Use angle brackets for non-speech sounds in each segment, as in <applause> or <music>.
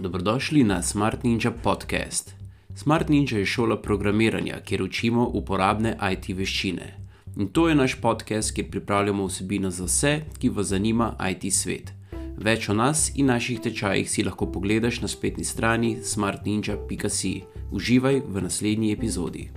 Dobrodošli na Smart Ninja podcast. Smart Ninja je šola programiranja, kjer učimo uporabne IT veščine. In to je naš podcast, kjer pripravljamo vsebino za vse, ki vas zanima IT svet. Več o nas in naših tečajih si lahko pogledaš na spletni strani smartninja.com. Uživaj v naslednji epizodi.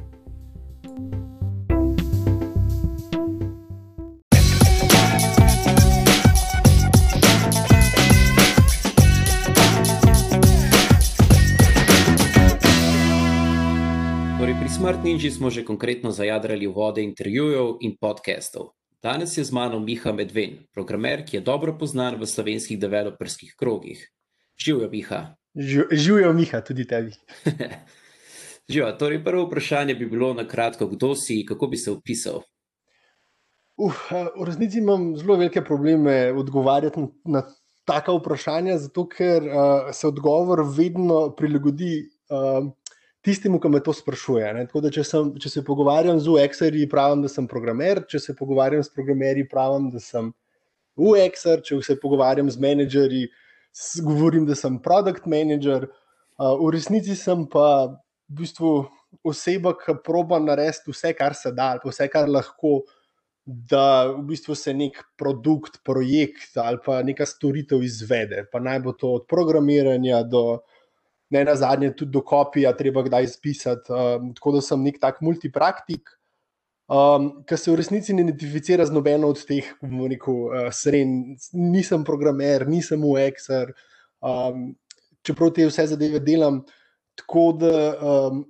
Smart Ninji smo že konkretno zajadrali v vode intervjujev in podcastov. Danes je z mano Miha Medven, programer, ki je dobro poznan v slovenskih developerskih krogih. Živijo, Miha. Živijo, Miha, tudi tebi. <laughs> Živijo. Torej, prvo vprašanje bi bilo na kratko, kdo si, kako bi se opisal? Uh, v resnici imam zelo velike probleme odgovarjati na taka vprašanja, zato ker uh, se odgovor vedno prilagodi uh, tistemu, ki me to sprašuje. Da, če, sem, če se pogovarjam z UX-erji, pravim, da sem programer, če se pogovarjam s programerji, pravim, da sem UX-er, če se pogovarjam z menedžerji, govorim, da sem product manager. Uh, v resnici sem pa v bistvu oseba, ki proba narediti vse, kar se da, ali vse, kar lahko. Da v bistvu se nek produkt, projekt ali pa neka storitev izvede, pa naj bo to od programiranja do ne na zadnje, tudi do kopija, treba kdaj izpisati. Um, tako da sem nek tak multipraktik, um, ki se v resnici ne identificira z nobeno od teh, bomo rekel, uh, sren. Nisem programer, nisem UX-er, um, čeprav te vse zadeve delam. Tako da um,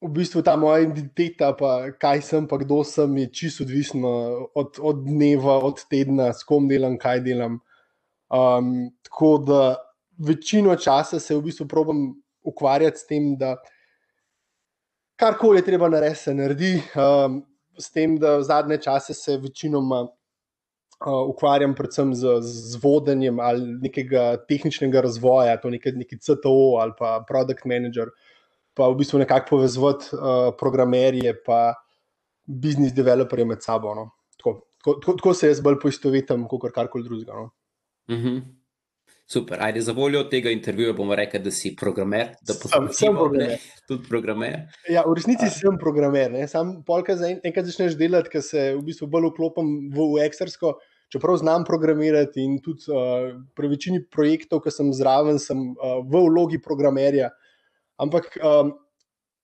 v bistvu ta moja identiteta, pa kaj sem, pa kdo sem, je čisto odvisno od, od dneva, od tedna, s kom delam, kaj delam. Um, tako da večino časa se v bistvu probujem ukvarjati s tem, da karkoli je treba narediti, se naredi. Um, s tem, da zadnje čase se večinoma uh, ukvarjam predvsem z, z vodenjem ali nekega tehničnega razvoja, to je neki CTO ali pa product manager pa v bistvu nekako povezati uh, programerje in biznis developerje med sabo. No. Tako, tako, tako se jaz bolj poistovetim kot karkoli drugega. No. Uh mhm. -huh. Super, ajde za voljo tega intervjuja bomo rekli, da si programer. Da sem programer. Tudi programer. Ja, v resnici uh. sem programer. Ne. Sam polka za en, enkrat začneš delati, ker se v bistvu bolj vklopim v UX-ersko. Čeprav znam programirati in tudi uh, pri večini projektov, ki sem zraven, sem uh, v vlogi programerja. Ampak, um,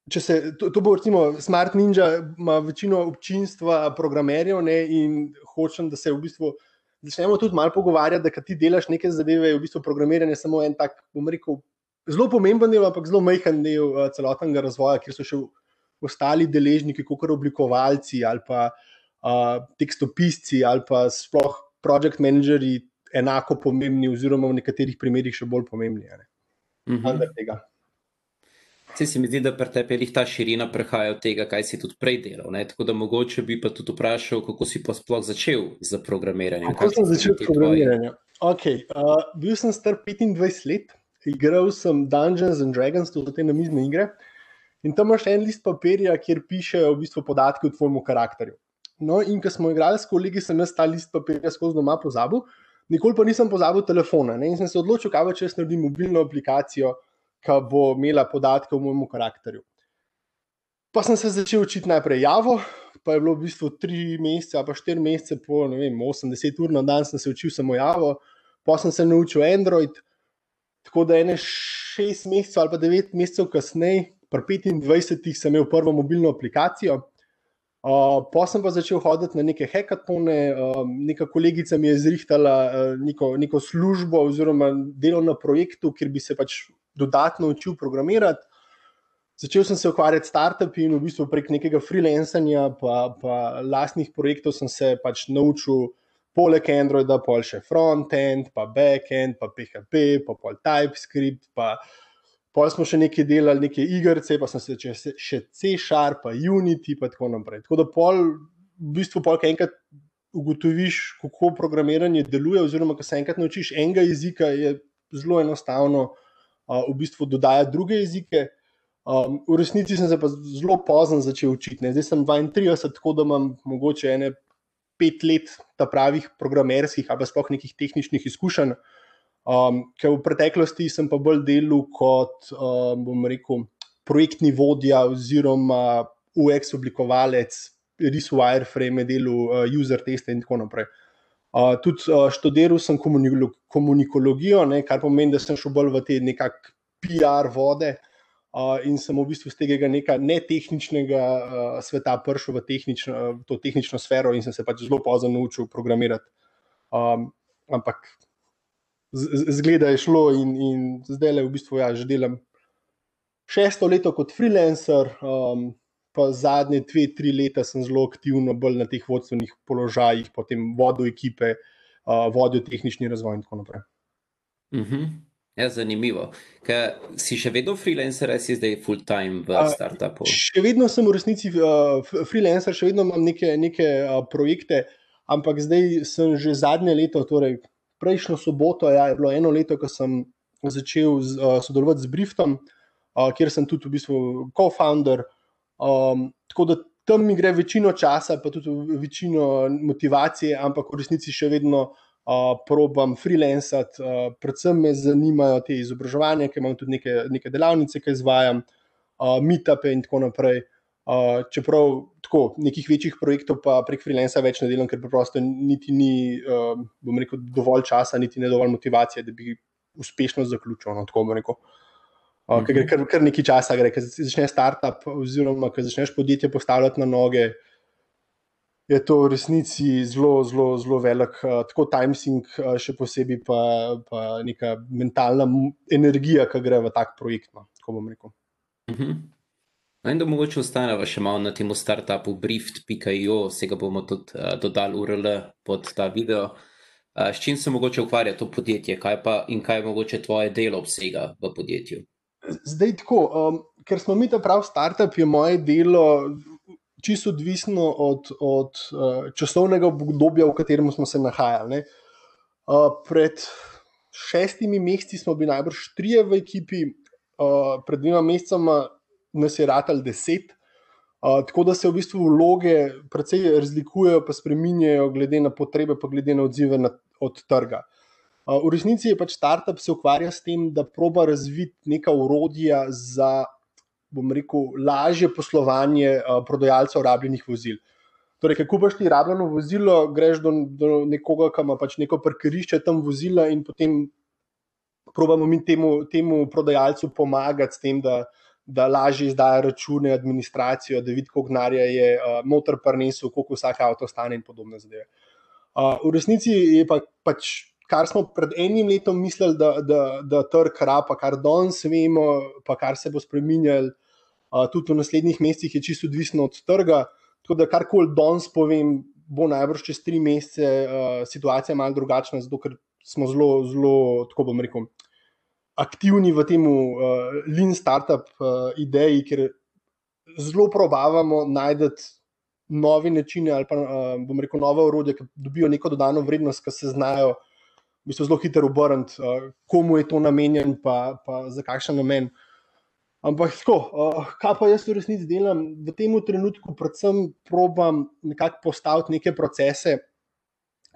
če se to, to bo, recimo, Smart Ninja ima večino občinstva, programerjev ne, in hočem, da se v bistvu začnemo tudi malo pogovarjati, da ti delaš neke zadeve, je v bistvu programiranje samo en tak, bom rekel, zelo pomemben del, ampak zelo majhen del uh, celotnega razvoja, kjer so še ostali deležniki, kot oblikovalci ali pa uh, tekstopisci ali pa sploh project manageri enako pomembni, oziroma v nekaterih primerjih še bolj pomembni. Mm -hmm. Se, se mi zdi, da pri tebi je ta širina prehaja od tega, kaj si tudi prej delal. Ne? Tako da mogoče bi pa tudi vprašal, kako si pa sploh začel z programiranjem. Kako sem začel s programiranjem? Okay, uh, bil sem star 25 let, igral sem Dungeons and Dragons, to so te namizne igre. In tam imaš en list papirja, kjer pišejo v bistvu podatke o tvojem karakterju. No, in ko smo igrali s kolegi, sem jaz ta list papirja skozi doma pozabil, nikoli pa nisem pozabil telefona. Ne? In sem se odločil, kaj če jaz naredim mobilno aplikacijo ki bo imela podatke o mojem karakterju. Pa sem se začel učiti najprej Javo, pa je bilo v bistvu tri mesece, pa štiri mesece, po vem, 80 ur na dan sem se učil samo Javo, pa sem se naučil Android. Tako da ene šest mesecev ali pa devet mesecev kasneje, pri 25-ih, sem imel prvo mobilno aplikacijo. Uh, pa sem pa začel hoditi na neke hekatone, uh, neka kolegica mi je zrihtala uh, neko, neko službo oziroma delo na projektu, kjer bi se pač dodatno učil programirati. Začel sem se ukvarjati s startupi in v bistvu prek nekega freelancanja, pa, pa lastnih projektov sem se pač naučil, poleg Androida, pa še frontend, pa backend, pa PHP, pa pol TypeScript. Pa pol smo še nekaj delali, neke igrice, pa sem se začel še C-Sharp, pa Unity, pa tako naprej. Tako da pol, v bistvu, pol, enkrat ugotoviš, kako programiranje deluje, oziroma, ko se enkrat naučiš enega jezika, je zelo enostavno v bistvu dodajati druge jezike. Um, v resnici sem se pa zelo pozno začel učiti. Ne. Zdaj sem 32, tako da imam mogoče ene pet let pravih programerskih ali pa sploh nekih tehničnih izkušenj. Um, ker v preteklosti sem pa bolj delal kot, um, bom rekel, projektni vodja oziroma UX oblikovalec, res wireframe, delu uh, user teste in tako naprej. Uh, tudi uh, študiral sem komunikologijo, ne, kar pomeni, da sem šel bolj v te nekakšne PR vode uh, in sem v bistvu z tega nekaj netehničnega uh, sveta prišel v, tehnično, v to tehnično sfero in sem se pač zelo pozno naučil programirati. Um, ampak zgleda je šlo in, in zdaj le v bistvu ja, že delam šesto leto kot freelancer. Um, pa zadnje dve, tri leta sem zelo aktivno bolj na teh vodstvenih položajih, potem vodil ekipe, uh, vodil tehnični razvoj in tako naprej. Uh mhm. -huh. Ja, zanimivo. Kaj, si še vedno freelancer, ali si zdaj full-time v startupu? Uh, še vedno sem v resnici uh, freelancer, še vedno imam neke, neke uh, projekte, ampak zdaj sem že zadnje leto, torej prejšnjo soboto, ja, je bilo eno leto, ko sem začel z, uh, sodelovati z Briftom, uh, kjer sem tudi v bistvu co-founder. Um, tako da tam mi gre večino časa, pa tudi večino motivacije, ampak v resnici še vedno uh, probam freelancati. Uh, predvsem me zanimajo te izobraževanja, ker imam tudi neke, neke delavnice, ki izvajam, uh, meetupe in tako naprej. Uh, čeprav tako nekih večjih projektov pa prek freelanca več ne delam, ker preprosto niti ni, uh, bom rekel, dovolj časa, niti ne dovolj motivacije, da bi uspešno zaključil. No, tako bom rekel. Uh, Uh, ker gre kar, kar nekaj časa, gre, ker začneš startup, oziroma ker začneš podjetje postavljati na noge, je to v resnici zelo, zelo, zelo velik, uh, tako timesink, uh, še posebej pa, pa neka mentalna energija, ki gre v tak projekt. No, tako bom rekel. Uh mhm. -huh. No, in da mogoče ostaneva še malo na tem startupu brift.io, se ga bomo tudi uh, dodali URL pod ta video. Uh, s čim se mogoče ukvarja to podjetje, kaj pa in kaj mogoče tvoje delo obsega v podjetju? Zdaj, tako, um, ker smo mi ta pravi startup, je moje delo čisto odvisno od, od uh, časovnega obdobja, v katerem smo se nahajali. Uh, pred šestimi meseci smo bili najbrž trije v ekipi, uh, pred dvema mesecema nas je ratal deset. Uh, tako da se v bistvu vloge precej razlikujejo, pa spremenjajo, glede na potrebe, pa glede na odzive na, od trga. V resnici je pač startup se ukvarja s tem, da proba razviti neka urodja za, bom rekel, lažje poslovanje prodajalcev rabljenih vozil. Torej, ko kupaš ti rabljeno vozilo, greš do, do nekoga, ki ima pač neko parkirišče tam vozila in potem probamo mi temu, temu prodajalcu pomagati s tem, da, da lažje izdaja račune, administracijo, da vidi, koliko gnarja je uh, motor prnesel, koliko vsak avto stane in podobne zadeve. Uh, v resnici je pa, pač kar smo pred enim letom mislili, da, da, da trg rapa, kar danes vemo, pa kar se bo spremenjalo uh, tudi v naslednjih mesecih, je čisto odvisno od trga. Tako da karkoli danes povem, bo najbrž čez tri mesece uh, situacija malo drugačna, zato ker smo zelo, zelo, tako bom rekel, aktivni v tem uh, lean startup uh, ideji, ker zelo probavamo najti. Novi načini, ali pa uh, bomo rekel, nove urodje, ki dobijo neko dodano vrednost, ki se znajo v bistvu zelo hitro obrniti, uh, komu je to namenjen, pa, pa za kakšen namen. Ampak, tako, uh, kaj pa jaz v resnici delam, v tem trenutku, predvsem probam nekako postaviti neke procese,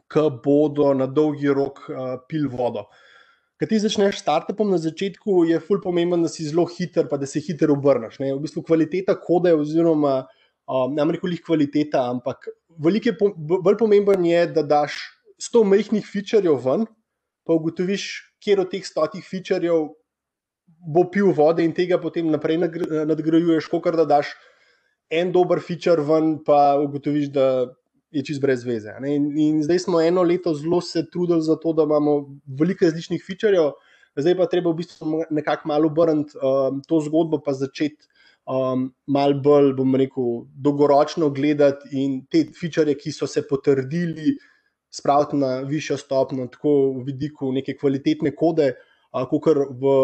ki bodo na dolgi rok uh, pil vodo. Kaj ti začneš s startupom na začetku, je fulj pomemben, da si zelo hiter, pa da se hitro obrneš. Ne? V bistvu kvaliteta kode, oziroma um, ne rečem, koliko kvaliteta, ampak velike, bolj pomemben je, da daš 100 majhnih featurejev ven, pa ugotoviš, kje od teh stotih featurejev bo pil vode in tega potem naprej nadgrajuješ, kot da daš en dober feature ven, pa ugotoviš, da je čist brez veze. In, in zdaj smo eno leto zelo se trudili za to, da imamo veliko različnih featurejev, zdaj pa treba v bistvu nekako malo obrniti um, to zgodbo, pa začeti. Um, mal bolj, bom rekel, dolgoročno gledati in te feature, ki so se potrdili, spraviti na višjo stopnjo, tako v vidiku neke kvalitetne kode, kot v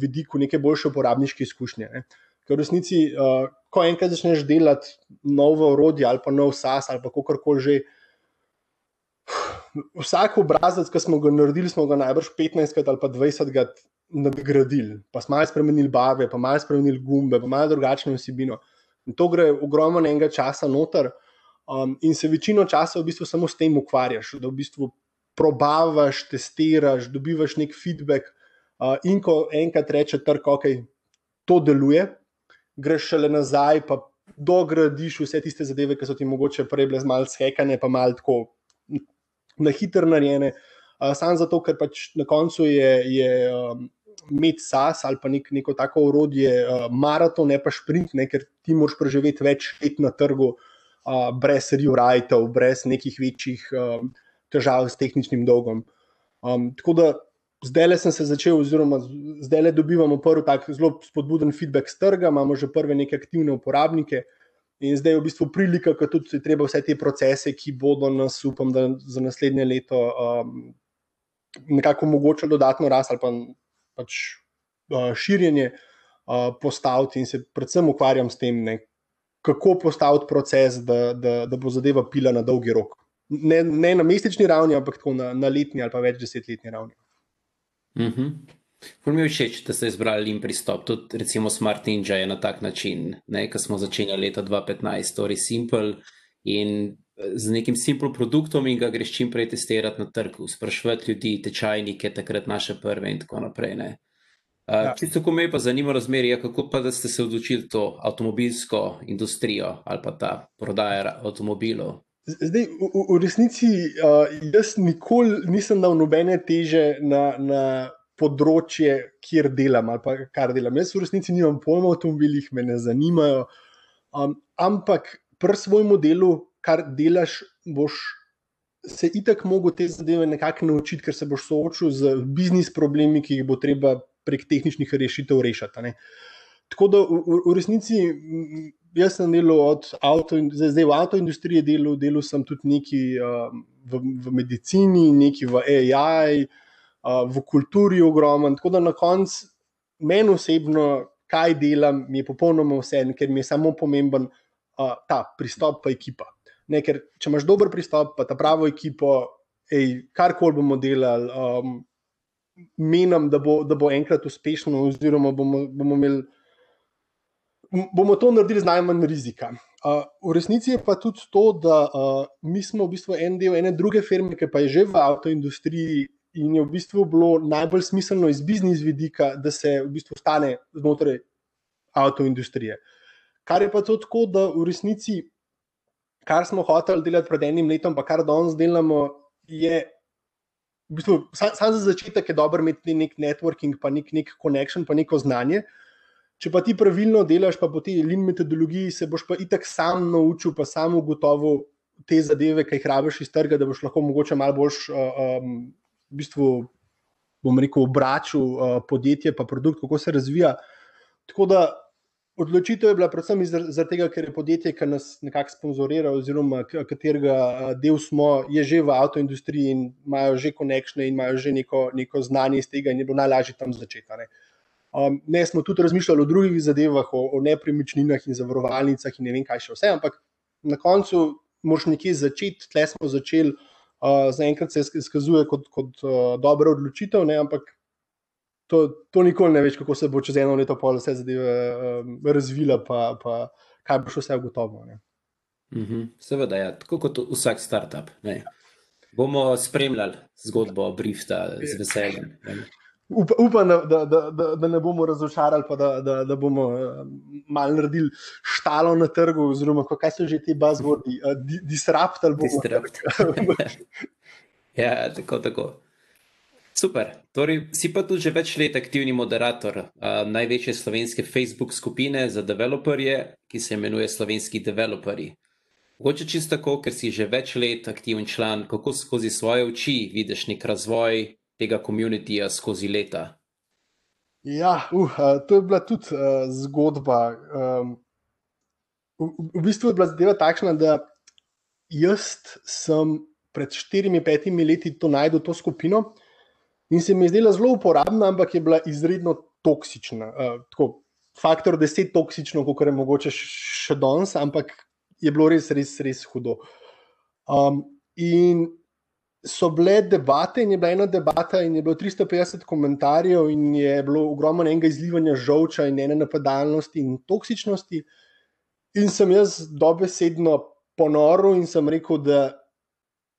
vidiku neke boljše uporabniške izkušnje. Ne. Ker v resnici, ko enkrat začneš delati novo orodje ali pa nov SAS ali kakorkoli že. Vsak obrazec, ki smo ga naredili, smo ga najbrž 15 ali pa 20 krat nadgradili, pa smo malo spremenili barve, pa malo spremenili gumbe, pa malo drugačno vsebino. In to gre ogromno enega časa noter. Um, in se večino časa v bistvu samo s tem ukvarjaš, da v bistvu probavaš, testiraš, dobivaš nek feedback, uh, in ko enkrat reče trg, ok, to deluje, greš šele nazaj, pa dogradiš vse tiste zadeve, ki so ti mogoče prej bile malo shekane, pa malo tako na hitro narejene. Uh, Sam zato, ker pač na koncu je. je um, Med SAS ali pa nek, neko tako urodje, uh, maraton, ne pa sprint, ne, ker ti moraš preživeti več let na trgu, uh, brez rewritov, brez nekih večjih uh, težav s tehničnim dolgom. Um, tako da zdaj le sem se začel, oziroma zdaj le dobivamo prvi tak zelo spodbuden feedback z trga, imamo že prve neke aktivne uporabnike. In zdaj je v bistvu prilika, da tudi treba vse te procese, ki bodo nas, upam, da za naslednje leto um, nekako omogočili dodatno rast ali pa, pač uh, širjenje, uh, postaviti in se predvsem ukvarjam s tem, ne, kako postaviti proces, da, da, da bo zadeva pila na dolgi rok. Ne, ne na mesečni ravni, ampak tako na, na letni ali pa več desetletni ravni. Mm -hmm. Prvo mi je všeč, da ste izbrali in pristop. Tudi recimo Smart Ninja je na tak način, ko smo začeli leta 2015, torej simple in eh, z nekim simple produktom in ga greš čim prej testirati na trgu, sprašvati ljudi, tečajnike, takrat naše prve in tako naprej. Ne? Uh, čisto, ko me pa zanima razmerje, kako pa da ste se odločili to avtomobilsko industrijo ali pa ta prodaja avtomobilov. Zdaj, v, v resnici, uh, jaz nikoli nisem dal nobene teže na, na področje, kjer delam ali pa kar delam. Jaz v resnici nimam pojma o avtomobilih, me ne zanimajo. Um, ampak pri svojem modelu, kar delaš, boš se itak mogel te zadeve nekako naučiti, ker se boš soočil z biznis problemi, ki jih bo treba prek tehničnih rešitev rešiti. Tako da v, v, v resnici jaz sem delal od avto, zdaj, zdaj v avtoindustriji, delal, delal sem tudi neki uh, v, v medicini, neki v AI, uh, v kulturi ogromen. Tako da na koncu meni osebno, kaj delam, mi je popolnoma vse, ker mi je samo pomemben uh, ta pristop, pa ekipa. Ne, ker če imaš dober pristop, pa ta pravo ekipo, karkoli bomo delali, um, menim, da bo, da bo enkrat uspešno, oziroma bomo, bomo imeli bomo to naredili z najmanj rizika. Uh, v resnici je pa tudi to, da uh, mi smo v bistvu en del ene druge firme, ki pa je že v avtoindustriji in je v bistvu bilo najbolj smiselno iz biznis vidika, da se v bistvu stane znotraj avtoindustrije. Kar je pa to tako, da v resnici, kar smo hoteli delati pred enim letom, pa kar danes delamo, je. V bistvu, sam, za začetek je dobro imeti nek networking, pa nek, nek connection, pa neko znanje. Uh, Če pa ti pravilno delaš, pa po tej lin metodologiji, se boš pa itak sam naučil, pa sam ugotovil te zadeve, ki jih rabiš iz trga, da boš lahko mogoče malo bolj, um, v bistvu, bom rekel, obračal uh, podjetje, pa produkt, kako se razvija. Tako da odločitev je bila predvsem zaradi tega, ker je podjetje, ki nas nekako sponzorira, oziroma katerega del smo, je že v avtoindustriji in imajo že konekšne in imajo že neko, neko znanje iz tega, in je bilo najlažje tam začeti. Um, ne, smo tudi razmišljali o drugih zadevah, o, o nepremičninah in zavarovalnicah in ne vem, kaj še vse, ampak na koncu moraš nekje začeti, tle smo začeli, uh, zaenkrat se izkazuje kot, kot uh, dobra odločitev, ne, ampak to, to nikoli ne veš, kako se bo čez eno leto pol vse zadeve um, razvila, pa, pa kaj bo še vse ugotovilo. Mm -hmm. Seveda, ja, tako kot vsak startup. Ne. Bomo spremljali zgodbo Brifta z veseljem. Ne upam, da, da, da, da ne bomo razočarali, pa da, da, da bomo uh, malo naredili štalo na trgu, oziroma kaj so že ti bazvordi, uh, disrupt ali bomo. Disrupt. <laughs> <laughs> ja, tako, tako. Super. Torej, si pa tudi že več let aktivni moderator uh, največje slovenske Facebook skupine za developerje, ki se imenuje Slovenski developerji. Mogoče čisto tako, ker si že več let aktiven član, kako skozi svoje oči vidiš nek razvoj tega komunitija skozi leta? Ja, uh, to je bila tudi uh, zgodba. Um, v, v bistvu je bila zadeva takšna, da jaz sem pred 4-5 leti to najdel, to skupino, in se mi je zdela zelo uporabna, ampak je bila izredno toksična. Uh, tako, faktor 10 toksično, kot je mogoče še danes, ampak je bilo res, res, res hudo. Um, in so bile debate, in je bila ena debata, in je bilo 350 komentarjev, in je bilo ogromno enega izlivanja žolča in ene napadalnosti in toksičnosti. In sem jaz dobesedno ponoril in sem rekel, da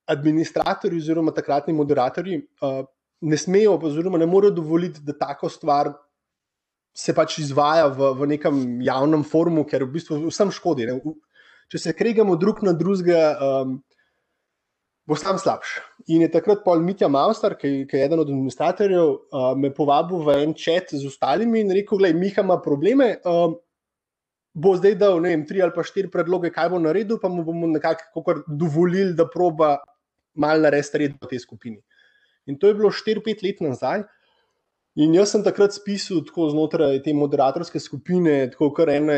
administratorji oziroma takratni moderatorji uh, ne smejo, oziroma ne morejo dovoliti, da tako stvar se pač izvaja v, v nekem javnem forumu, ker v bistvu vsem škodi. Ne. Če se kregamo drug na drugega, um, bo sam slabš. In je takrat pol Mitja Maustar, ki, ki je eden od administratorjev, uh, me povabil v en čet z ostalimi in rekel: Glej, Miha ima probleme. Um, Bo zdaj dal vem, tri ali pa štiri predloge, kaj bo naredil, pa mu bomo nekako dovolili, da proba malo narediti red v tej skupini. In to je bilo 4-5 let nazaj. In jaz sem takrat spisal tako znotraj te moderatorske skupine, tako kar ene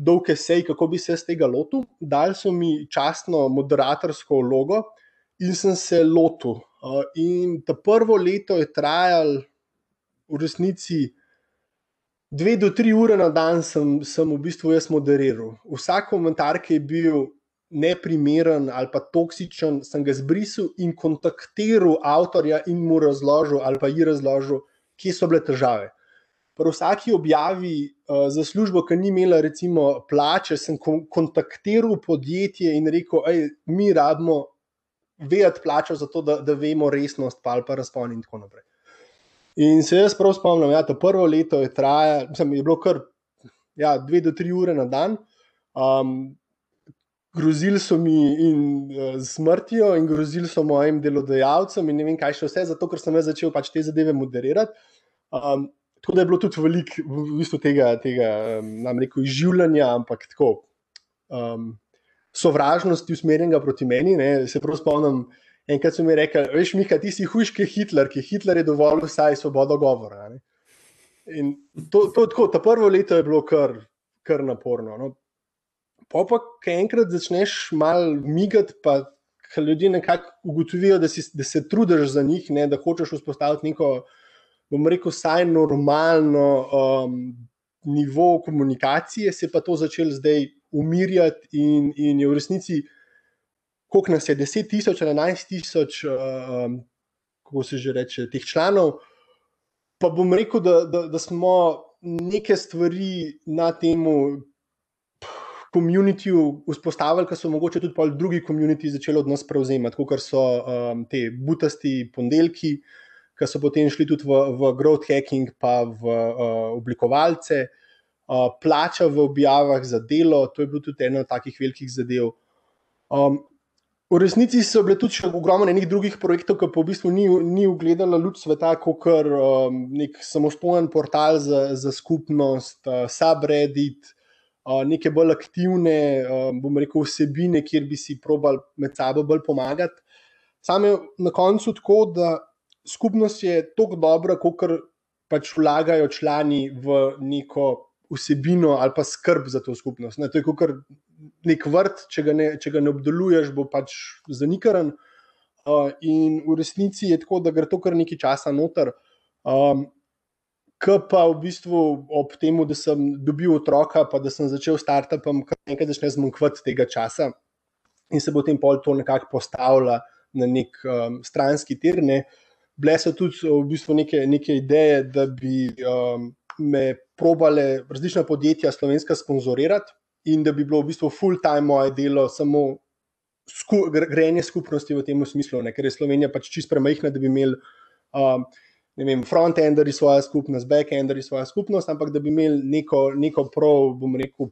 dolge sej, kako bi se z tega lotil. Dali so mi častno moderatorsko vlogo in sem se lotil. In ta prvo leto je trajal v resnici dve do tri ure na dan, sem, sem v bistvu jaz moderiral. Vsak komentar, ki je bil neprimeren ali pa toksičen, sem ga zbrisal in kontaktiral avtorja in mu razložil ali pa ji razložil kje so bile težave. Pri vsaki objavi uh, za službo, ki ni imela, recimo, plače, sem kon kontaktiral podjetje in rekel, da mi rabimo vedeti plačo, zato da, da vemo resnost, pa ali pa razpon in tako naprej. In se jaz prav spomnim, da ja, je prvo leto je trajalo, je bilo kar ja, dve do tri ure na dan. Um, grozili so mi in uh, smrtijo, in grozili so mojim delodajalcem, in ne vem, kaj še vse, zato ker sem začel pač te zadeve moderirati. Um, tako da je bilo tudi veliko v bistvu tega, tega um, rekel, izživljanja, ampak tako um, sovražnosti usmerjenega proti meni. Ne, se prav spomnim, enkrat so mi rekli: Veš, Mika, ti si hujški Hitler, ki Hitler je dovolj vsaj svobodo govora. Ne. In to, to, tako, ta prvo leto je bilo kar, kar naporno. No. Pa pa, ki enkrat začneš malo migati, pa ljudje nekako ugotovijo, da, si, da se trudiš za njih, ne, da hočeš vzpostaviti neko, bom rekel, vsaj normalno um, nivo komunikacije, se pa to začel zdaj umirjati in, in je v resnici, koliko nas je, 10 tisoč ali 11 tisoč, um, kako se že reče, teh članov. Pa bom rekel, da, da, da smo neke stvari na temu komunitiju vzpostavili, ker so mogoče tudi drugi komuniti začeli od nas prevzemati, kot so um, te butasti ponedeljki, ki so potem šli tudi v, v growth hacking, pa v uh, oblikovalce, uh, plača v objavah za delo, to je bil tudi ena od takih velikih zadev. Um, v resnici so bile tudi še ogromno enih drugih projektov, ki pa v bistvu ni, ni ugledala luč sveta, kot um, nek samostojen portal za, za skupnost, uh, subreddit neke bolj aktivne, bom rekel, vsebine, kjer bi si probali med sabo bolj pomagati. Sam je na koncu tako, da skupnost je tako dobra, kot pač vlagajo člani v neko vsebino ali pa skrb za to skupnost. Ne, to je kot nek vrt, če ga ne, če ga ne obdeluješ, bo pač zanikaren. Uh, in v resnici je tako, da gre to kar nekaj časa noter. Um, K pa v bistvu ob tem, da sem dobil otroka, pa da sem začel startupom, kar nekaj začne zmanjkvati tega časa in se bo potem pol to nekako postavila na nek um, stranski tir. Ne. Bile so tudi v bistvu neke, neke ideje, da bi um, me probale različna podjetja slovenska sponzorirati in da bi bilo v bistvu full-time moje delo samo sku, grenje skupnosti v tem smislu, ne, ker je Slovenija pač čist premajhna, da bi imeli. Um, vem, frontenderi svojo skupnost, backenderi svojo skupnost, ampak da bi imeli neko, neko prav, bom rekel,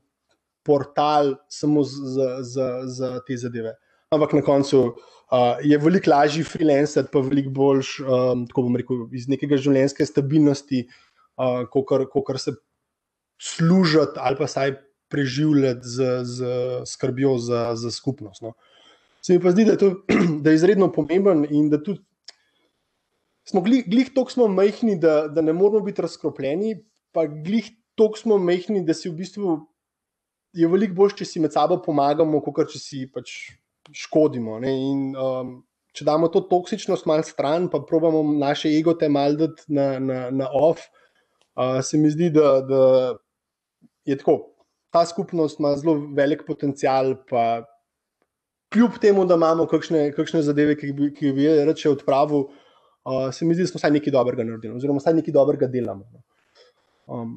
portal samo za, te zadeve. Ampak na koncu uh, je veliko lažje freelancati, pa veliko boljš, um, tako bom rekel, iz nekega življenjske stabilnosti, uh, kot se služiti ali pa saj preživljati z, z skrbjo za, za skupnost. No. Se mi pa zdi, da je to <clears throat> da je izredno pomemben in da tudi smo glih, glih toliko smo majhni, da, da ne moramo biti razkropljeni, pa glih toliko smo majhni, da si v bistvu je veliko bolj, če si med sabo pomagamo, kot če si pač škodimo. In, um, če damo to toksičnost malo stran, pa probamo naše egote malo dati na, na, na off, uh, se mi zdi, da, da je tako. Ta skupnost ima zelo velik potencial, pa kljub temu, da imamo kakšne, kakšne zadeve, ki bi, ki bi reče odpravil, uh, se mi zdi, da smo vsaj nekaj dobrega naredili, oziroma vsaj nekaj dobrega delamo. No. Um,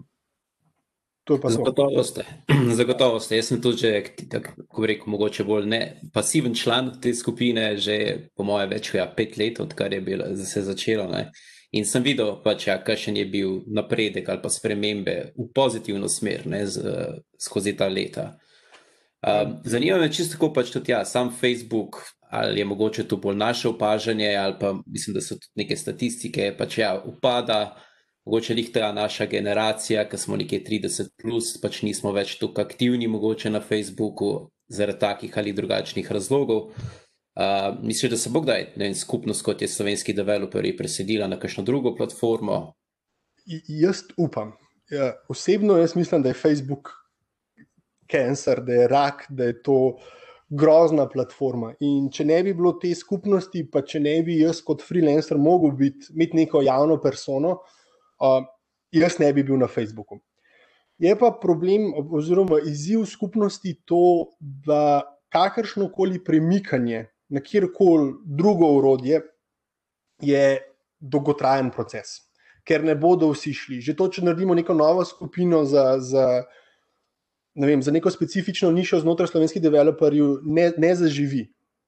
Zagotovo ste. <clears throat> Zagotovo ste. Jaz sem tudi, že, tako rekel, mogoče bolj ne pasiven član te skupine, že po moje več kot ja, pet let, odkar je bilo, se začelo. Ne. In sem videl, pač, ja, kakšen je bil napredek ali pa spremembe v pozitivno smer ne, z, skozi ta leta. Um, zanima me čisto tako, pač tudi ja, sam Facebook, ali je mogoče to bolj naše opažanje, ali pa mislim, da so tudi neke statistike, pač ja, upada mogoče njih ta naša generacija, ki smo nekje 30, plus, pač nismo več tako aktivni, mogoče na Facebooku, zaradi takih ali drugačnih razlogov. Uh, Mislim, da se bo kdaj ne, skupnost, kot je slovenski developerji, presedila na kakšno drugo platformo? I, jaz upam. Ja, osebno jaz mislim, da je Facebook cancer, da je rak, da je to grozna platforma. In če ne bi bilo te skupnosti, pa če ne bi jaz kot freelancer mogel biti, imeti neko javno persono, uh, uh, jaz ne bi bil na Facebooku. Je pa problem, oziroma izziv skupnosti to, da kakršno koli premikanje na kjerkoli drugo urodje je dolgotrajen proces, ker ne bodo vsi šli. Že to, če naredimo neko novo skupino za, za, ne vem, za neko specifično nišo znotraj slovenskih developerjev, ne, ne zaživi.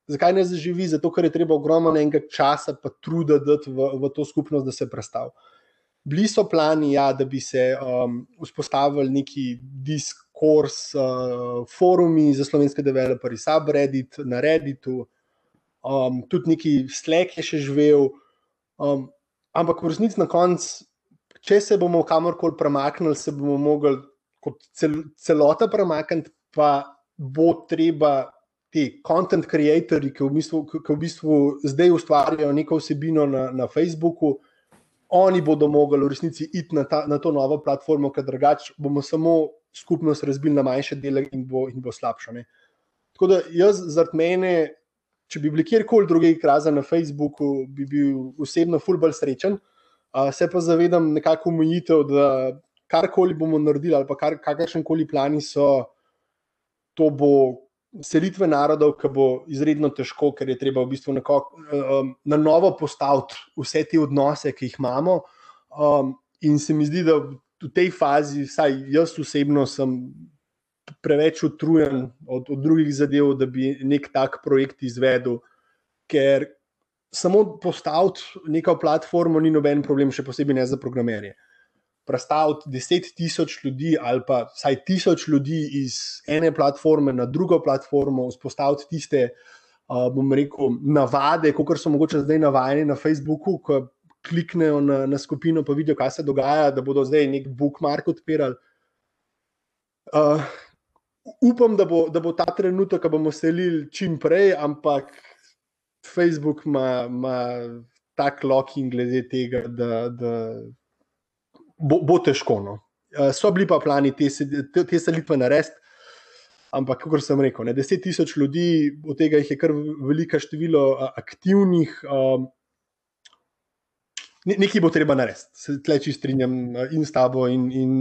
Zakaj ne zaživi? Zato, ker je treba ogromno enega časa, pa truda dati v, v to skupnost, da se predstavi. Bili so plani, ja, da bi se um, vzpostavili neki diskurs, uh, forumi za slovenske developerje, subreddit na Redditu, um, tudi neki Slack je še živel. Um, ampak v resnici na koncu, če se bomo kamorkoli premaknili, se bomo mogli kot cel, celota premakniti, pa bo treba. Ti content creatorji, ki v bistvu, ki v bistvu zdaj ustvarjajo neko vsebino na, na Facebooku, oni bodo mogli v resnici iti na, ta, na to novo platformo, ker drugače bomo samo skupnost razbili na manjše dele in bo, in bo slabše. Ne. Tako da jaz, zaradi mene, če bi bili kjerkoli drugje ikraza na Facebooku, bi bil osebno fulbol srečen. Uh, se pa zavedam nekako omejitev, da karkoli bomo naredili, ali pa kar, kakršen koli plani so, to bo selitve narodov, ki bo izredno težko, ker je treba v bistvu nekako, um, na novo postaviti vse te odnose, ki jih imamo. Um, in se mi zdi, da v tej fazi, vsaj jaz osebno, sem preveč utrujen od, od drugih zadev, da bi nek tak projekt izvedel. Ker samo postaviti neko platformo ni noben problem, še posebej ne za programerje predstaviti deset tisoč ljudi ali pa vsaj tisoč ljudi iz ene platforme na drugo platformo, vzpostaviti tiste, uh, bom rekel, navade, kot so mogoče zdaj navajeni na Facebooku, ko kliknejo na, na skupino, pa vidijo, kaj se dogaja, da bodo zdaj nek bookmark odpirali. Uh, upam, da bo, da bo ta trenutek, ko bomo selili čim prej, ampak Facebook ima tak locking glede tega, da. da bo, bo težko. No. Eh, so bili pa plani te, te, te selitve narediti, ampak, kot sem rekel, ne, 10 tisoč ljudi, od tega jih je kar veliko število aktivnih. Um, Nekaj bo treba narediti, se tleči strinjam in s tabo, in, in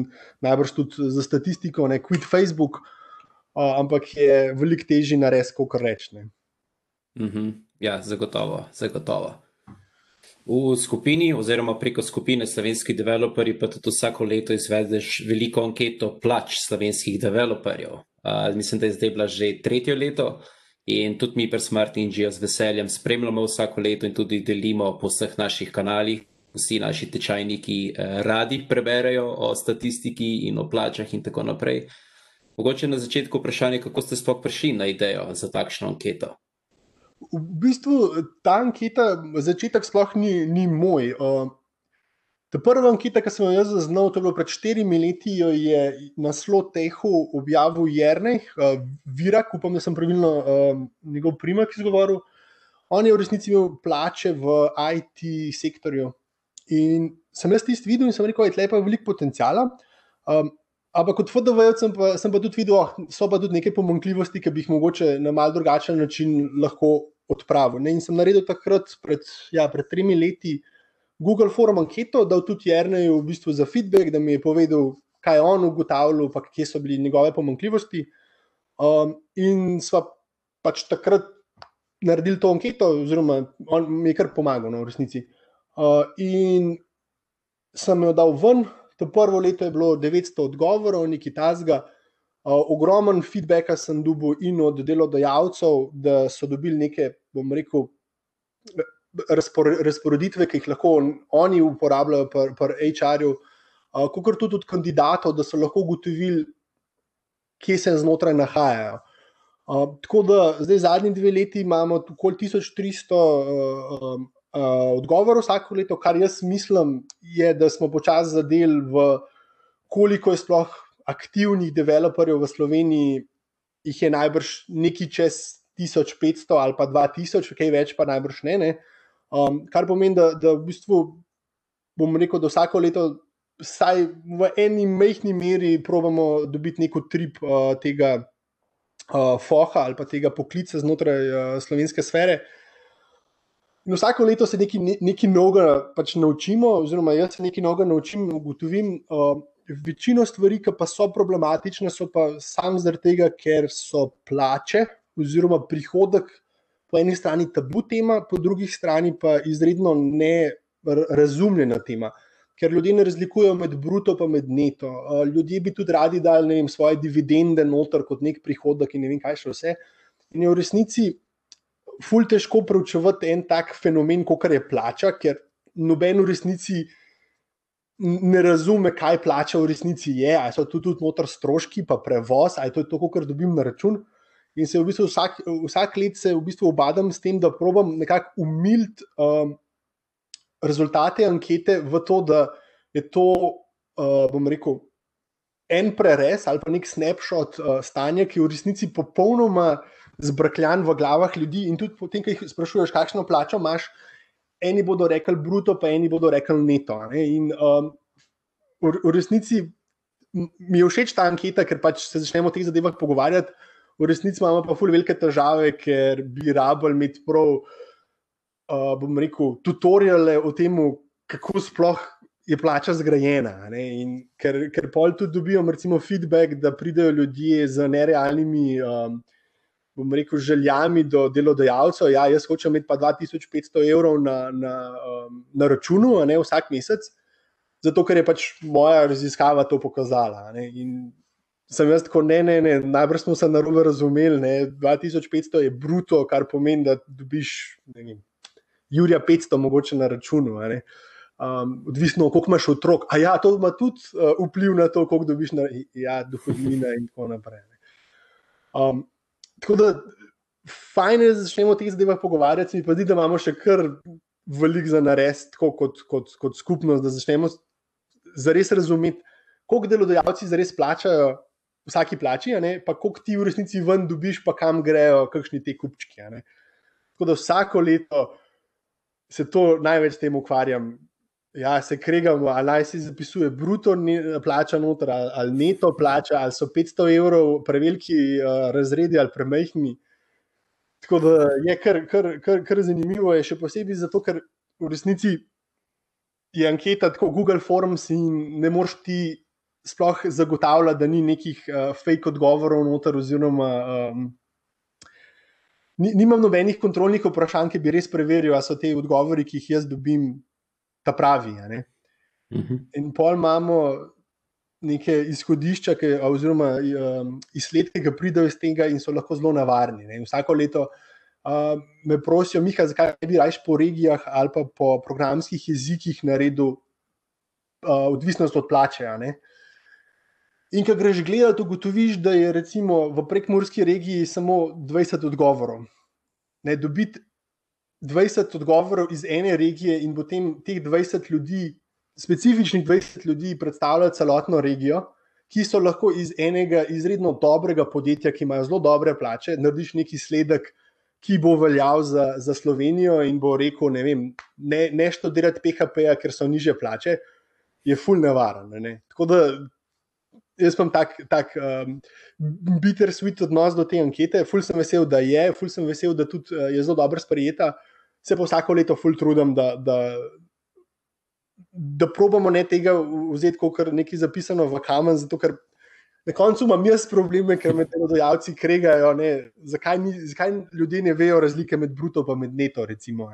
najbrž tudi za statistiko, ne quit Facebook, uh, ampak je veliko težje narediti, kot rečem. Mm -hmm. Ja, zagotovo, zagotovo. V skupini, oziroma preko skupine slovenskih developerjev, pa tudi vsako leto izvedeš veliko anketo plač slovenskih developerjev. Uh, mislim, da je zdaj bila že tretje leto in tudi mi, pri Smart Inžiju, z veseljem spremljamo vsako leto in tudi delimo po vseh naših kanalih. Vsi naši tečajniki eh, radi preberejo o statistiki in o plačah, in tako naprej. Mogoče na začetku vprašanje, kako ste sploh prišli na idejo za takšno anketo? V bistvu ta anketa, začetek sploh ni, ni moj. Uh, ta prva anketa, ki sem jo zaznal, to je bilo pred štirimi leti, jo je naslov Tehu objavil Jrnej, uh, Virak, upam, da sem pravilno uh, njegov primek izgovoril. On je v resnici imel plače v IT sektorju. In sem jaz tisti videl in sem rekel, da je tukaj veliko potencijala. Um, ampak kot FDV sem, sem pa tudi videl, da oh, so pa tudi neke pomankljivosti, ki bi jih mogoče na mal drugačen način lahko odpravil. Ne? In sem naredil takrat, pred, ja, pred tremi leti, Google Forum anketo, da tudi Jrnej v bistvu za feedback, da mi je povedal, kaj je on ugotavljal, pa kje so bili njegove pomankljivosti. Um, in sva pač takrat naredili to anketo, oziroma on mi je kar pomagal, no, v resnici. Uh, in sem jo dal ven, to prvo leto je bilo 900 odgovorov, nekaj tasga. Uh, ogromen feedback sem dobil in od delodajalcev, da so dobili neke, bom rekel, razporeditve, ki jih lahko oni uporabljajo pri HR-ju, uh, kot tudi od kandidatov, da so lahko ugotovili, kje se znotraj nahajajo. Tako da zdaj zadnji dve leti imamo okoli 1300 uh, uh, odgovorov vsako leto, kar jaz mislim, je, da smo počasi zadeli v koliko je sploh aktivnih developerjev v Sloveniji, jih je najbrž nekaj čez 1500 ali pa 2000, kaj več pa najbrž ne. ne. Um, kar pomeni, da, da v bistvu bom rekel, da vsako leto. Vsaj v eni majhni meri probujemo dobiti neko trip uh, tega uh, foha ali pa tega poklica znotraj uh, slovenske sfere. In vsako leto se nekaj, nekaj novega pač naučimo, oziroma jaz se nekaj novega naučim in ugotovim. Uh, večino stvari, ki pa so problematične, so pa samo zaradi tega, ker so plače oziroma prihodek po eni strani tabu tema, po drugi strani pa izredno nerazumljena tema. Ker ljudje ne razlikujejo med bruto in neto. Uh, ljudje bi tudi radi dali vem, svoje dividende noter kot nek prihodek in ne vem, kaj še vse. In je v resnici ful težko preučevati en tak fenomen, kot je plača, ker noben v resnici ne razume, kaj plača v resnici je. Ali so tu tudi noter stroški, pa prevoz, ali to je to, kar dobim na račun. In se v bistvu vsak, vsak let se v bistvu obadam s tem, da probam nekako umiliti. Um, rezultate ankete v to, da je to, uh, bom rekel, en prerez ali pa nek snapshot uh, stanja, ki je v resnici popolnoma zbrkljan v glavah ljudi. In tudi potem, ko jih sprašuješ, kakšno plačo imaš, eni bodo rekli bruto, pa eni bodo rekli neto. Ne? In um, v, v resnici mi je všeč ta anketa, ker pač se začnemo o teh zadevah pogovarjati. V resnici imamo pa fulj velike težave, ker bi rabili imeti prav uh, bom rekel, tutoriale o tem, kako sploh je plača zgrajena. Ker, ker pol tudi dobijo, recimo, feedback, da pridejo ljudje z nerealnimi. Um, Bom rekel, željami do delodajalcev. Ja, jaz hočem imeti pa 2500 evrov na, na, um, na računu, ne vsak mesec, zato ker je pač moja raziskava to pokazala. Ne, in sem jaz tako, ne, ne, ne, najbrž smo se narobe razumeli. Ne, 2500 je bruto, kar pomeni, da dobiš vem, Jurija 500, mogoče na računu. Um, odvisno, koliko imaš otrok. A ja, to ima tudi uh, vpliv na to, koliko dobiš na ja, dohodnine in tako naprej. Um, tako da, fajn je, da začnemo o teh zadevah pogovarjati, mi pa zdi, da imamo še kar velik za narediti, kot, kot, kot skupnost, da začnemo zares razumeti, koliko delodajalci zares plačajo. Vsaki plači, pa koliko ti v resnici ven dobiš, pa kam grejo, kakšni ti kupčki. Tako da vsako leto se to največ s tem ukvarjam. Ja, se kregamo, ali naj se zapisuje bruto plača noter, ali, ali neto plača, ali so 500 evrov preveliki uh, razredi ali premehni. Tako da je kar, kar, kar, kar zanimivo, je še posebej zato, ker v resnici je anketa tako Google Forms in ne moreš ti sploh zagotavljati, da ni nekih uh, fake odgovorov noter oziroma. Um, nimam nobenih kontrolnih vprašanj, ki bi res preveril, ali so te odgovori, ki jih jaz dobim, ta pravi. Uh mhm. -huh. In pol imamo neke izhodišča, ki, oziroma um, izsledke, ki pridejo iz tega in so lahko zelo navarni. Ne? Vsako leto uh, me prosijo, Miha, zakaj bi rajš po regijah ali pa po programskih jezikih naredil uh, odvisnost od plače. In ko greš gledati, ugotoviš, da je recimo v prekmorski regiji samo 20 odgovorov. Ne dobiti 20 odgovorov iz ene regije in potem teh 20 ljudi, specifičnih 20 ljudi, predstavlja celotno regijo, ki so lahko iz enega izredno dobrega podjetja, ki imajo zelo dobre plače, narediš neki sledek. Ki bo veljal za, za Slovenijo, in bo rekel: Ne, vem, ne, ne študirati PHP-ja, ker so niže plače, je fulno nevarno. Tako da jaz imam tak, tak um, bitter sweet odnos do te ankete. Ful sem vesel, da je, ful sem vesel, da tudi uh, je zelo dobro sprejeta. Se pa vsako leto ful trudim, da, da, da probamo ne tega vzeti kot nekaj zapisano v kamen, zato ker na koncu imam jaz probleme, ker me delodajalci kregajo, ne, zakaj, ni, zakaj ljudje ne vejo razlike med bruto in med neto. Recimo,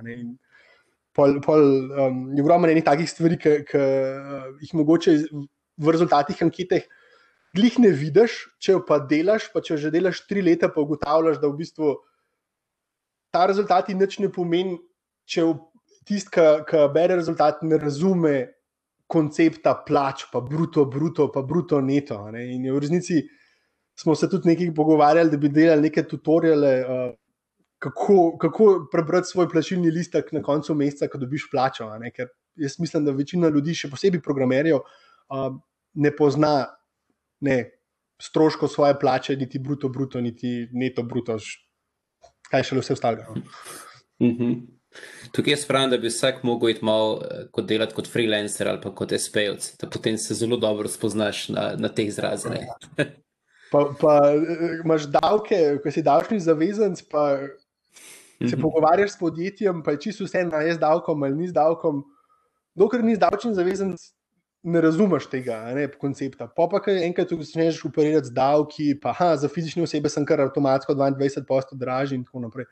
pol, pol, um, je ogromno enih takih stvari, ki uh, jih mogoče v rezultatih anketeh glih ne vidiš, če jo pa delaš, pa če jo že delaš tri leta, pa ugotavljaš, da v bistvu ta rezultat nič ne pomeni, če tisti, ki bere rezultat, ne razume koncepta plač, pa bruto, bruto, pa bruto, neto. Ne? In v resnici smo se tudi nekaj pogovarjali, da bi delali neke tutoriale. Uh, kako, kako prebrati svoj plačilni listek na koncu meseca, ko dobiš plačo. Ker jaz mislim, da večina ljudi, še posebej programerjev, ne pozna ne, stroškov svoje plače, niti bruto, bruto, niti neto, bruto, kaj še vse ostalo. Mm -hmm. Tukaj jaz pravim, da bi vsak mogel iti malo eh, kot delati kot freelancer ali pa kot SPL, da potem se zelo dobro spoznaš na, na teh izrazih. <laughs> Pa, pa eh, imaš davke, ko si davčni zavezanc, pa se -hmm. pogovarjaš s podjetjem, pa je čisto vse na jaz davkom ali ni z davkom. Dokler ni davčen zavezan, ne razumeš tega ne, koncepta. Pa pa, kaj enkrat začneš uporabljati z davki, pa ha, za fizične osebe sem kar avtomatsko 22% dražji in tako naprej.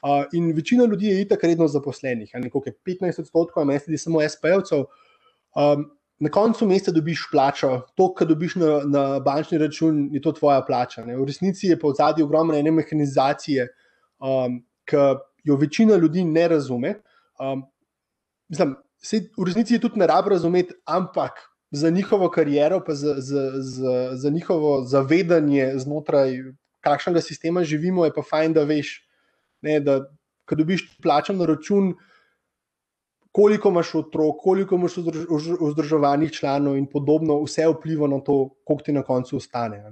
Uh, in večina ljudi je itak redno zaposlenih, nekako 15 odstotkov, a meni samo SP-ovcev. Um, na koncu meseca dobiš plačo, to, kar dobiš na, na bančni račun, je to tvoja plača. Ne. V resnici je pa v zadnji ogromne ene mehanizacije, um, ki jo večina ljudi ne razume. Um, mislim, se, v resnici je tudi ne rab razumeti, ampak za njihovo kariero, pa za, za, za, za njihovo zavedanje znotraj kakšnega sistema živimo, je pa fajn, da veš, ne, da ko dobiš plačen na račun. Koliko imaš otrok, koliko imaš vzdrževanih članov, in podobno, vse vpliva na to, koliko ti na koncu ostane.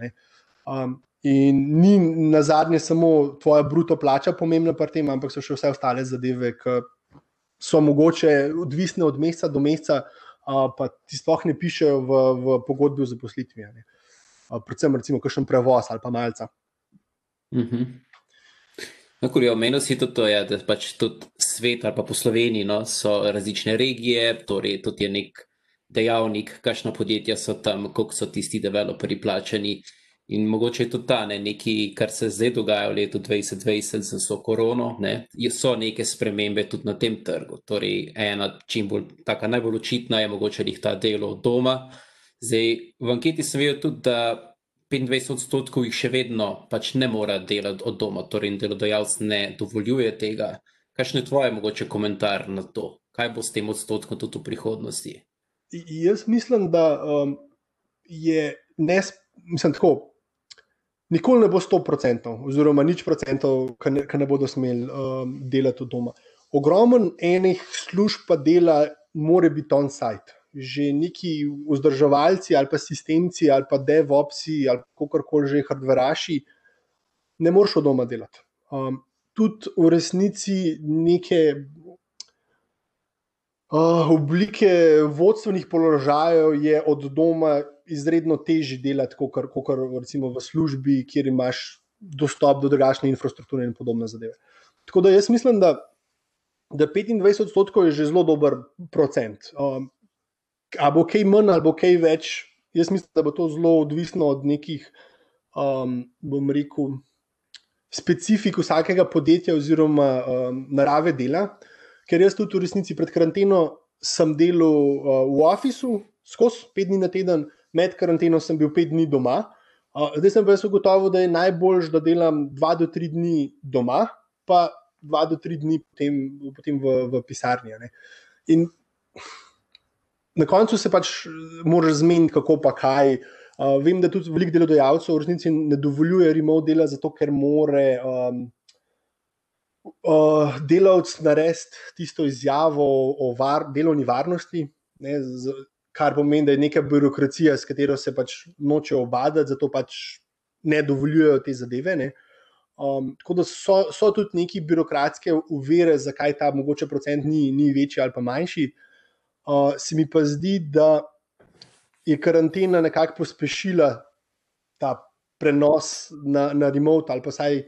Um, In ni na zadnje samo tvoja bruto plača pomembna pri tem, ampak so še vse ostale zadeve, ki so mogoče odvisne od meseca do meseca, pa ti sploh ne pišejo v, v pogodbi o zaposlitvi. Predvsem, recimo, kakšen prevoz ali pa malca. Mm -hmm. No, ja, Omenil si tudi to, ja, da pač tudi svet ali pa po Sloveniji no, so različne regije, torej tudi je nek dejavnik, kakšno podjetja so tam, koliko so tisti developeri plačani. In mogoče je tudi ta ne, nekaj, kar se zdaj dogaja v letu 2020, z vso korono, ne, so neke spremembe tudi na tem trgu. Torej, ena čim bolj taka najbolj očitna je mogoče jih ta delo od doma. Zdaj, v anketi sem videl tudi, da 25 odstotkov jih še vedno pač ne mora delati od doma, torej delodajalec ne dovoljuje tega. Kakšen je tvoj mogoče komentar na to? Kaj bo s tem odstotkom tudi v prihodnosti? Jaz mislim, da um, je ne, mislim tako nikoli ne bo 100%, oziroma nič procentov, ki ne, ne bodo smeli um, delati od doma. Ogromen enih služb pa dela, mora biti on-site. Že neki vzdrževalci ali pa sistemci ali pa devopsi ali kako koli že hardveraši, ne moreš od doma delati. Um, tudi v resnici neke uh, oblike vodstvenih položajev je od doma izredno težje delati, kot recimo v službi, kjer imaš dostop do drugačne infrastrukture in podobne zadeve. Tako da jaz mislim, da, da 25 odstotkov je že zelo dober procent. Um, a bo kaj manj ali bo kaj več, jaz mislim, da bo to zelo odvisno od nekih, um, bom rekel, specifik vsakega podjetja oziroma um, narave dela. Ker jaz tudi v resnici pred karanteno sem delal uh, v ofisu, skozi pet dni na teden, med karanteno sem bil pet dni doma. Zdaj sem pa jaz ugotovil, da je najbolj, da delam dva do tri dni doma, pa dva do tri dni potem, potem v, v pisarni. In na koncu se pač moraš zmeniti, kako pa kaj. Uh, vem, da tudi veliko delodajalcev v resnici ne dovoljuje remote dela, zato ker more um, uh, delavc narediti tisto izjavo o var, delovni varnosti. Ne, z, kar pomeni, da je neka birokracija, s katero se pač nočejo obadati, zato pač ne dovoljujejo te zadeve. Ne. Um, tako da so, so tudi neki birokratske uvire, zakaj ta mogoče procent ni, ni večji ali pa manjši. Uh, se mi pa zdi, da je karantena nekako pospešila ta prenos na, na remote ali pa vsaj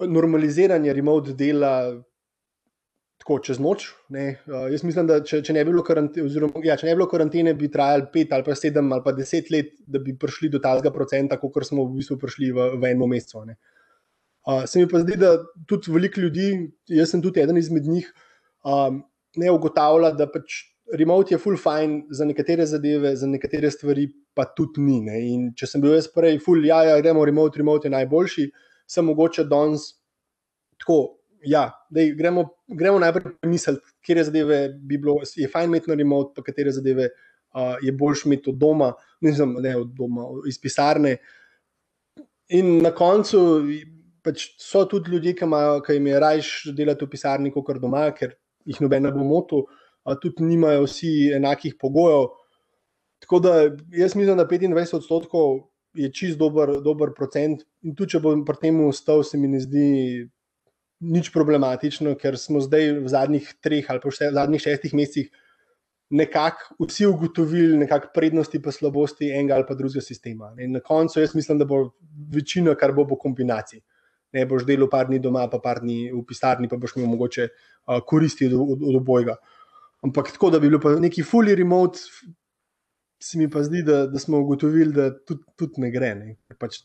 normaliziranje remote dela tako čez noč. Uh, jaz mislim, da če, če, ne karantene, oziroma, ja, če ne bi bilo karantene, bi trajali pet ali pa sedem ali pa deset let, da bi prišli do tega procenta, kot smo v bistvu prišli v, v enem mesecu. Uh, se mi pa zdi, da tudi veliko ljudi, jaz sem tudi eden izmed njih, um, ne ugotavlja, da pač remote je full fine za nekatere zadeve, za nekatere stvari pa tudi ni. Ne. In če sem bil jaz prej full, ja, ja gremo remote, remote je najboljši, sem mogoče danes tako. Ja, dej, gremo, gremo najprej premisliti, kje zadeve bi bilo, je fajn imeti na remote, pa katere zadeve uh, je boljš imeti od doma, nisem ne od doma, iz pisarne. In na koncu pač so tudi ljudje, ki, imajo, ki jim je rajš delati v pisarni, kot doma, ker jih noben ne bo motil, tudi nimajo vsi enakih pogojev. Tako da jaz mislim, da 25 odstotkov je čist dober, dober procent. In tudi, če bom pri tem ustal, se mi ne zdi nič problematično, ker smo zdaj v zadnjih treh ali pa v zadnjih šestih mesecih nekako vsi ugotovili nekak prednosti in slabosti enega ali pa drugega sistema. In na koncu jaz mislim, da bo večina, kar bo, bo kombinacij. Ne boš delal par dni doma, pa par dni v pisarni, pa boš imel mogoče uh, koristi od, od, od obojga. Ampak tako, da bi bil pa neki fully remote, se mi pa zdi, da, da smo ugotovili, da tudi, tudi ne gre. Ne. Pač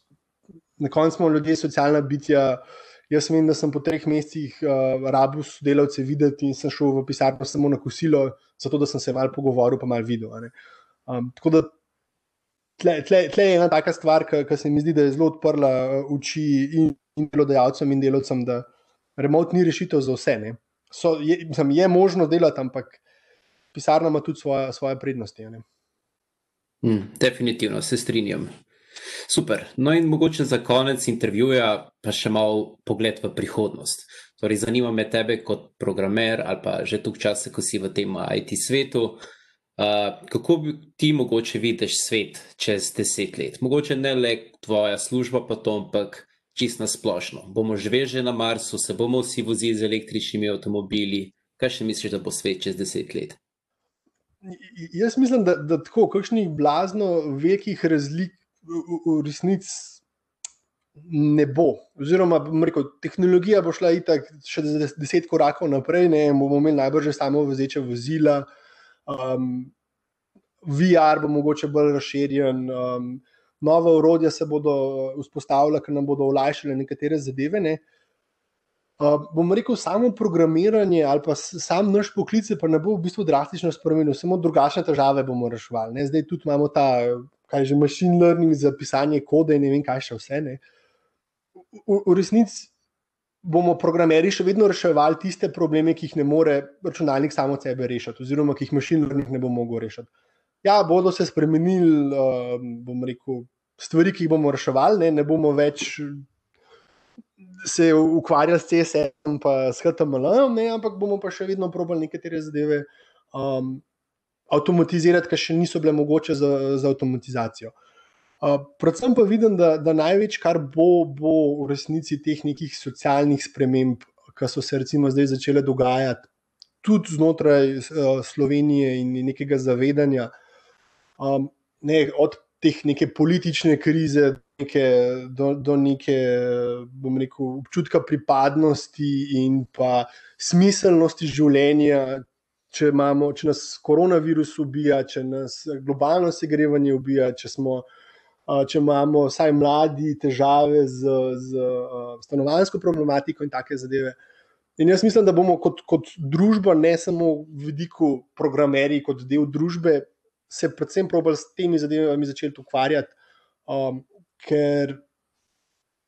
na koncu smo ljudje socialna bitja. Jaz vem, da sem po treh mesecih uh, rabil sodelavce videti in sem šel v pisarno samo na kosilo, zato da sem se malo pogovoril, pa malo videl. Um, tako da tle, tle, tle je ena taka stvar, ki se mi zdi, da je zelo odprla oči in, in delodajalcem in delovcem, da remote ni rešitev za vse. So, je, mislim, je možno delati, ampak pisarna ima tudi svoje, svoje prednosti. Hmm, definitivno se strinjam. Super. No, in mogoče za konec intervjuja, pa še malo pogled v prihodnost. Torej, zanima me tebe kot programer ali pa že tu časa, ko si v tem IT svetu. Uh, kako bi ti mogoče vidiš svet čez deset let? Mogoče ne le tvoja služba, pa to, ampak čisto splošno. Bomo živeli že na Marsu, se bomo vsi vozili z električnimi avtomobili. Kaj še misliš, da bo svet čez deset let? Jaz mislim, da, da tako, kakšnih blazno velikih razlik v, v resnici ne bo. Oziroma, rekel, tehnologija bo šla itak še deset korakov naprej, ne bomo imeli najbrž samo vozeče vozila, um, VR bo mogoče bolj razširjen, um, nove urodja se bodo vzpostavljala, ki nam bodo olajšale nekatere zadeve. Ne. Uh, bom rekel, samo programiranje ali pa sam naš poklic, pa ne bo v bistvu drastično spremenil, samo drugačne težave bomo reševali. Zdaj tudi imamo ta kaj že machine learning za pisanje kode in ne vem, kaj še vse. Ne. V, v resnici bomo programeri še vedno reševali tiste probleme, ki jih ne more računalnik samo od sebe rešiti, oziroma ki jih machine learning ne bo mogel rešiti. Ja, bodo se spremenili, uh, bom rekel, stvari, ki jih bomo reševali, ne, ne bomo več. Se ukvarjali s CSM, pa s HTML, ne, ampak bomo pa še vedno probali nekatere zadeve um, avtomatizirati, ki še niso bile mogoče za, za avtomatizacijo. Uh, predvsem pa vidim, da, da največ, kar bo, bo v resnici teh nekih socialnih sprememb, ki so se recimo zdaj začele dogajati, tudi znotraj uh, Slovenije in nekega zavedanja, um, ne, od teh neke politične krize neke, do, do neke, bom rekel, občutka pripadnosti in pa smiselnosti življenja, če, imamo, če nas koronavirus ubija, če nas globalno segrevanje ubija, če, smo, če imamo vsaj mladi težave z, z stanovanjsko problematiko in take zadeve. In jaz mislim, da bomo kot, kot družba, ne samo v vidiku programerji, kot del družbe, se predvsem probali s temi zadevami začeti ukvarjati, um, ker.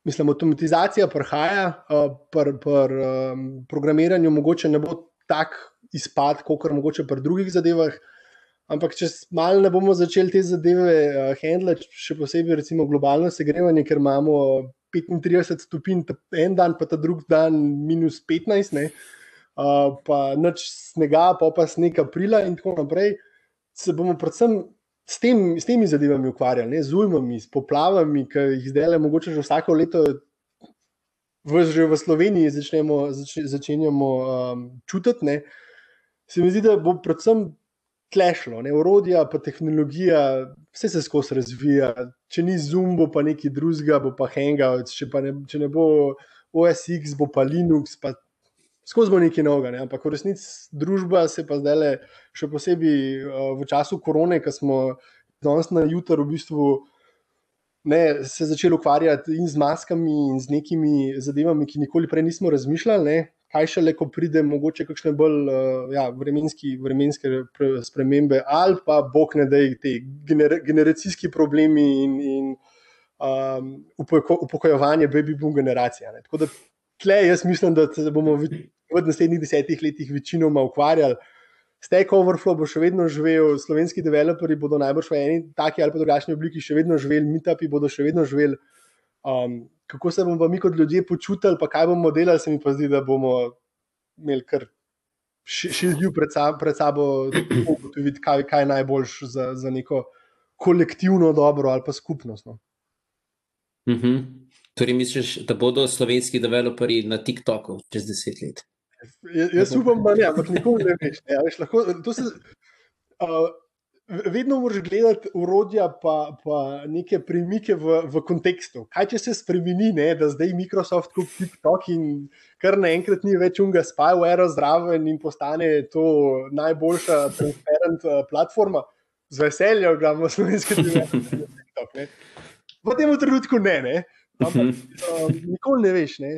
Mislim, avtomatizacija prihaja, uh, pri pr, um, programiranju mogoče ne bo tako izpad, kot mogoče pri drugih zadevah. Ampak, če malo ne bomo začeli te zadeve uh, handlati, še posebej recimo globalno segrevanje, ker imamo 35 stopinj en dan, pa ta drugi dan minus 15, ne, uh, pa noč snega, pa pa sneg aprila in tako naprej, se bomo predvsem s, tem, s temi zadevami ukvarjali, ne, z ujmami, s poplavami, ki jih zdaj le mogoče že vsako leto. V, že v Sloveniji začnemo, zač, začenjamo um, čutiti, uh, se mi zdi, da bo predvsem klešlo, ne urodja, pa tehnologija, vse se skozi razvija. Če ni Zoom, bo pa nekaj drugega, bo pa Hangout, če, pa ne, če ne bo OSX, bo pa Linux, pa skozi bo nekaj novega. Ne? Ampak v resnici družba se pa zdaj le, še posebej uh, v času korone, ko smo danes na jutro v bistvu. Ne, se je začel ukvarjati in z maskami, in z nekimi zadevami, ki nikoli prej nismo razmišljali, ne, kaj šele, ko pride mogoče kakšne bolj uh, ja, vremenski, vremenske spremembe, ali pa bog ne da te gener, generacijski problemi in, in um, upokojevanje baby boom generacije. Ne. Tako da tle jaz mislim, da se bomo v, v naslednjih desetih letih večinoma ukvarjali. Stack Overflow bo še vedno živel, slovenski developerji bodo najbrž v eni taki ali pa drugačni obliki še vedno živeli, meetupi bodo še vedno živeli. Um, kako se bomo mi kot ljudje počutili, pa kaj bomo delali, se mi pa zdi, da bomo imeli kar širju pred, pred sabo, da bomo ugotovili, kaj, kaj je najboljš za, za neko kolektivno dobro ali pa skupnost. No. Mm -hmm. Torej, misliš, da bodo slovenski developerji na TikToku čez deset let? Jaz upam, da ne, ampak nikoli ne veš. Ne, veš lahko, se, uh, vedno moraš gledati urodja, pa, pa neke premike v, v kontekstu. Kaj če se spremeni, ne, da zdaj Microsoft kupi TikTok in kar naenkrat ni več unga spyware zraven in postane to najboljša transparent uh, platforma, z veseljem gremo slovenski <laughs> TikTok. Ne. V tem trenutku ne, ne. Ampak, uh, <laughs> nikoli ne veš. Ne.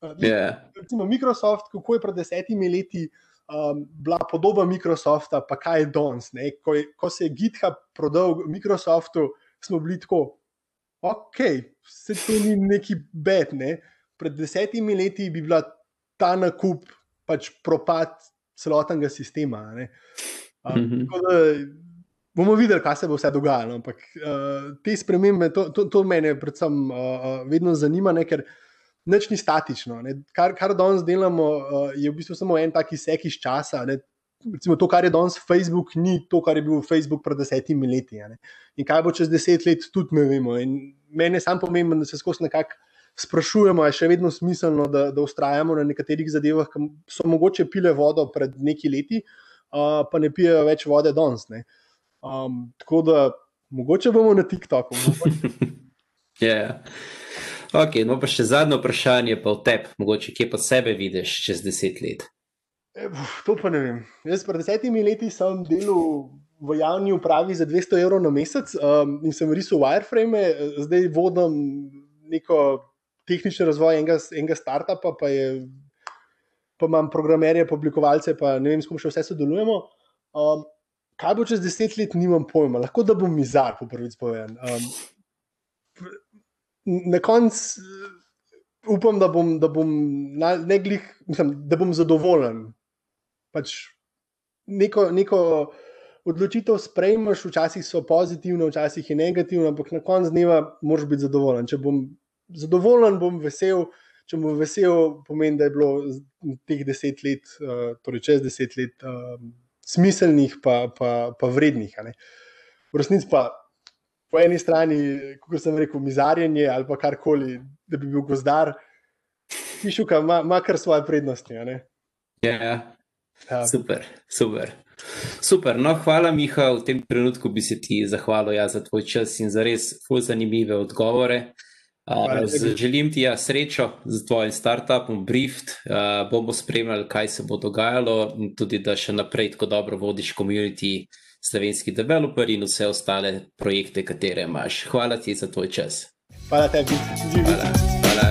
Uh, yeah. recimo, Microsoft, kako je pred desetimi leti uh, um, bila podoba Microsofta, pa kaj je danes. Ko, ko se je GitHub prodal Microsoftu, smo bili tako, ok, se to ni neki bed. Ne? Pred desetimi leti bi bila ta nakup pač propad celotnega sistema. Um, mm -hmm. Bomo videli, kaj se bo vse dogajalo. Ampak uh, te spremembe, to, to, to mene predvsem uh, uh, vedno zanima, ne, ker uh, nič ni statično. Ne. Kar, kar danes delamo, uh, je v bistvu samo en taki sek iz časa. Ne. Recimo, to, kar je danes Facebook, ni to, kar je bil Facebook pred desetimi leti. In kaj bo čez deset let, tudi ne vemo. In meni je samo pomembno, da se skozi nekako sprašujemo, je še vedno smiselno, da, da ustrajamo na nekaterih zadevah, ki so mogoče pile vodo pred neki leti, uh, pa ne pijejo več vode danes. Um, tako da mogoče bomo na TikToku. <laughs> Ja. Ok, no pa še zadnje vprašanje, pa v tebi, mogoče kje pa sebe vidiš čez deset let. E, to pa ne vem. Jaz pred desetimi leti sem delal v javni upravi za 200 evrov na mesec um, in sem risal wireframe, zdaj vodim neko tehnični razvoj enega, enega startupa, pa, je, pa imam programerje, publikovalce, pa ne vem, s kom še vse sodelujemo. Um, kaj bo čez deset let, nimam pojma. Lahko da bom mizar, po prvič povedan. Um, na koncu uh, upam, da bom, da bom, na, glih, mislim, da bom zadovoljen. Pač neko, neko odločitev sprejmeš, včasih so pozitivne, včasih je negativne, ampak na koncu dneva moraš biti zadovoljen. Če bom zadovoljen, bom vesel. Če bom vesel, pomeni, da je bilo teh deset let, uh, torej čez deset let, uh, smiselnih, pa, pa, pa vrednih. V resnici pa po eni strani, kot sem rekel, mizarjenje ali pa karkoli, da bi bil gozdar, pišuka ima, ima kar svoje prednosti. Ja, ja. ja. Super, super. Super, no, hvala, Miha. V tem trenutku bi se ti zahvalil ja, za tvoj čas in za res zelo zanimive odgovore. Uh, želim ti ja, srečo z tvojim startupom, Brift. Uh, bomo spremljali, kaj se bo dogajalo, in tudi da še naprej tako dobro vodiš komunity slovenski developer in vse ostale projekte, katere imaš. Hvala ti za tvoj čas. Hvala tebi, Hvala. Hvala.